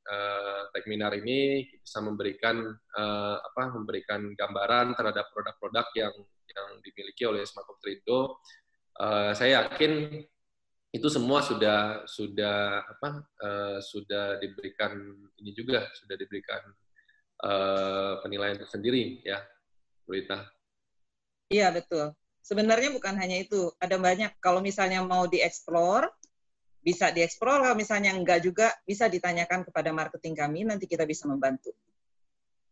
uh, Techminar ini bisa memberikan uh, apa memberikan gambaran terhadap produk-produk yang yang dimiliki oleh Smart Terindo. Uh, saya yakin itu semua sudah sudah apa uh, sudah diberikan ini juga sudah diberikan uh, penilaian tersendiri ya berita iya betul. Sebenarnya bukan hanya itu. Ada banyak. Kalau misalnya mau dieksplor bisa dieksplor. Kalau misalnya enggak juga bisa ditanyakan kepada marketing kami. Nanti kita bisa membantu.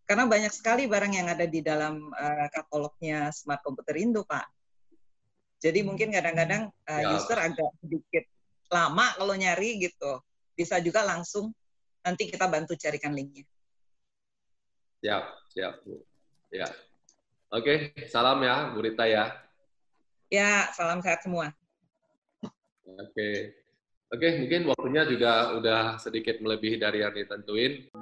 Karena banyak sekali barang yang ada di dalam uh, katalognya Smart Komputer Indo Pak jadi mungkin kadang-kadang uh, ya. user agak sedikit lama kalau nyari gitu. Bisa juga langsung nanti kita bantu carikan linknya. Siap, siap Bu. Ya. Oke, salam ya Bu Rita ya. Ya, salam sehat semua. Oke. Oke, mungkin waktunya juga udah sedikit melebihi dari yang ditentuin.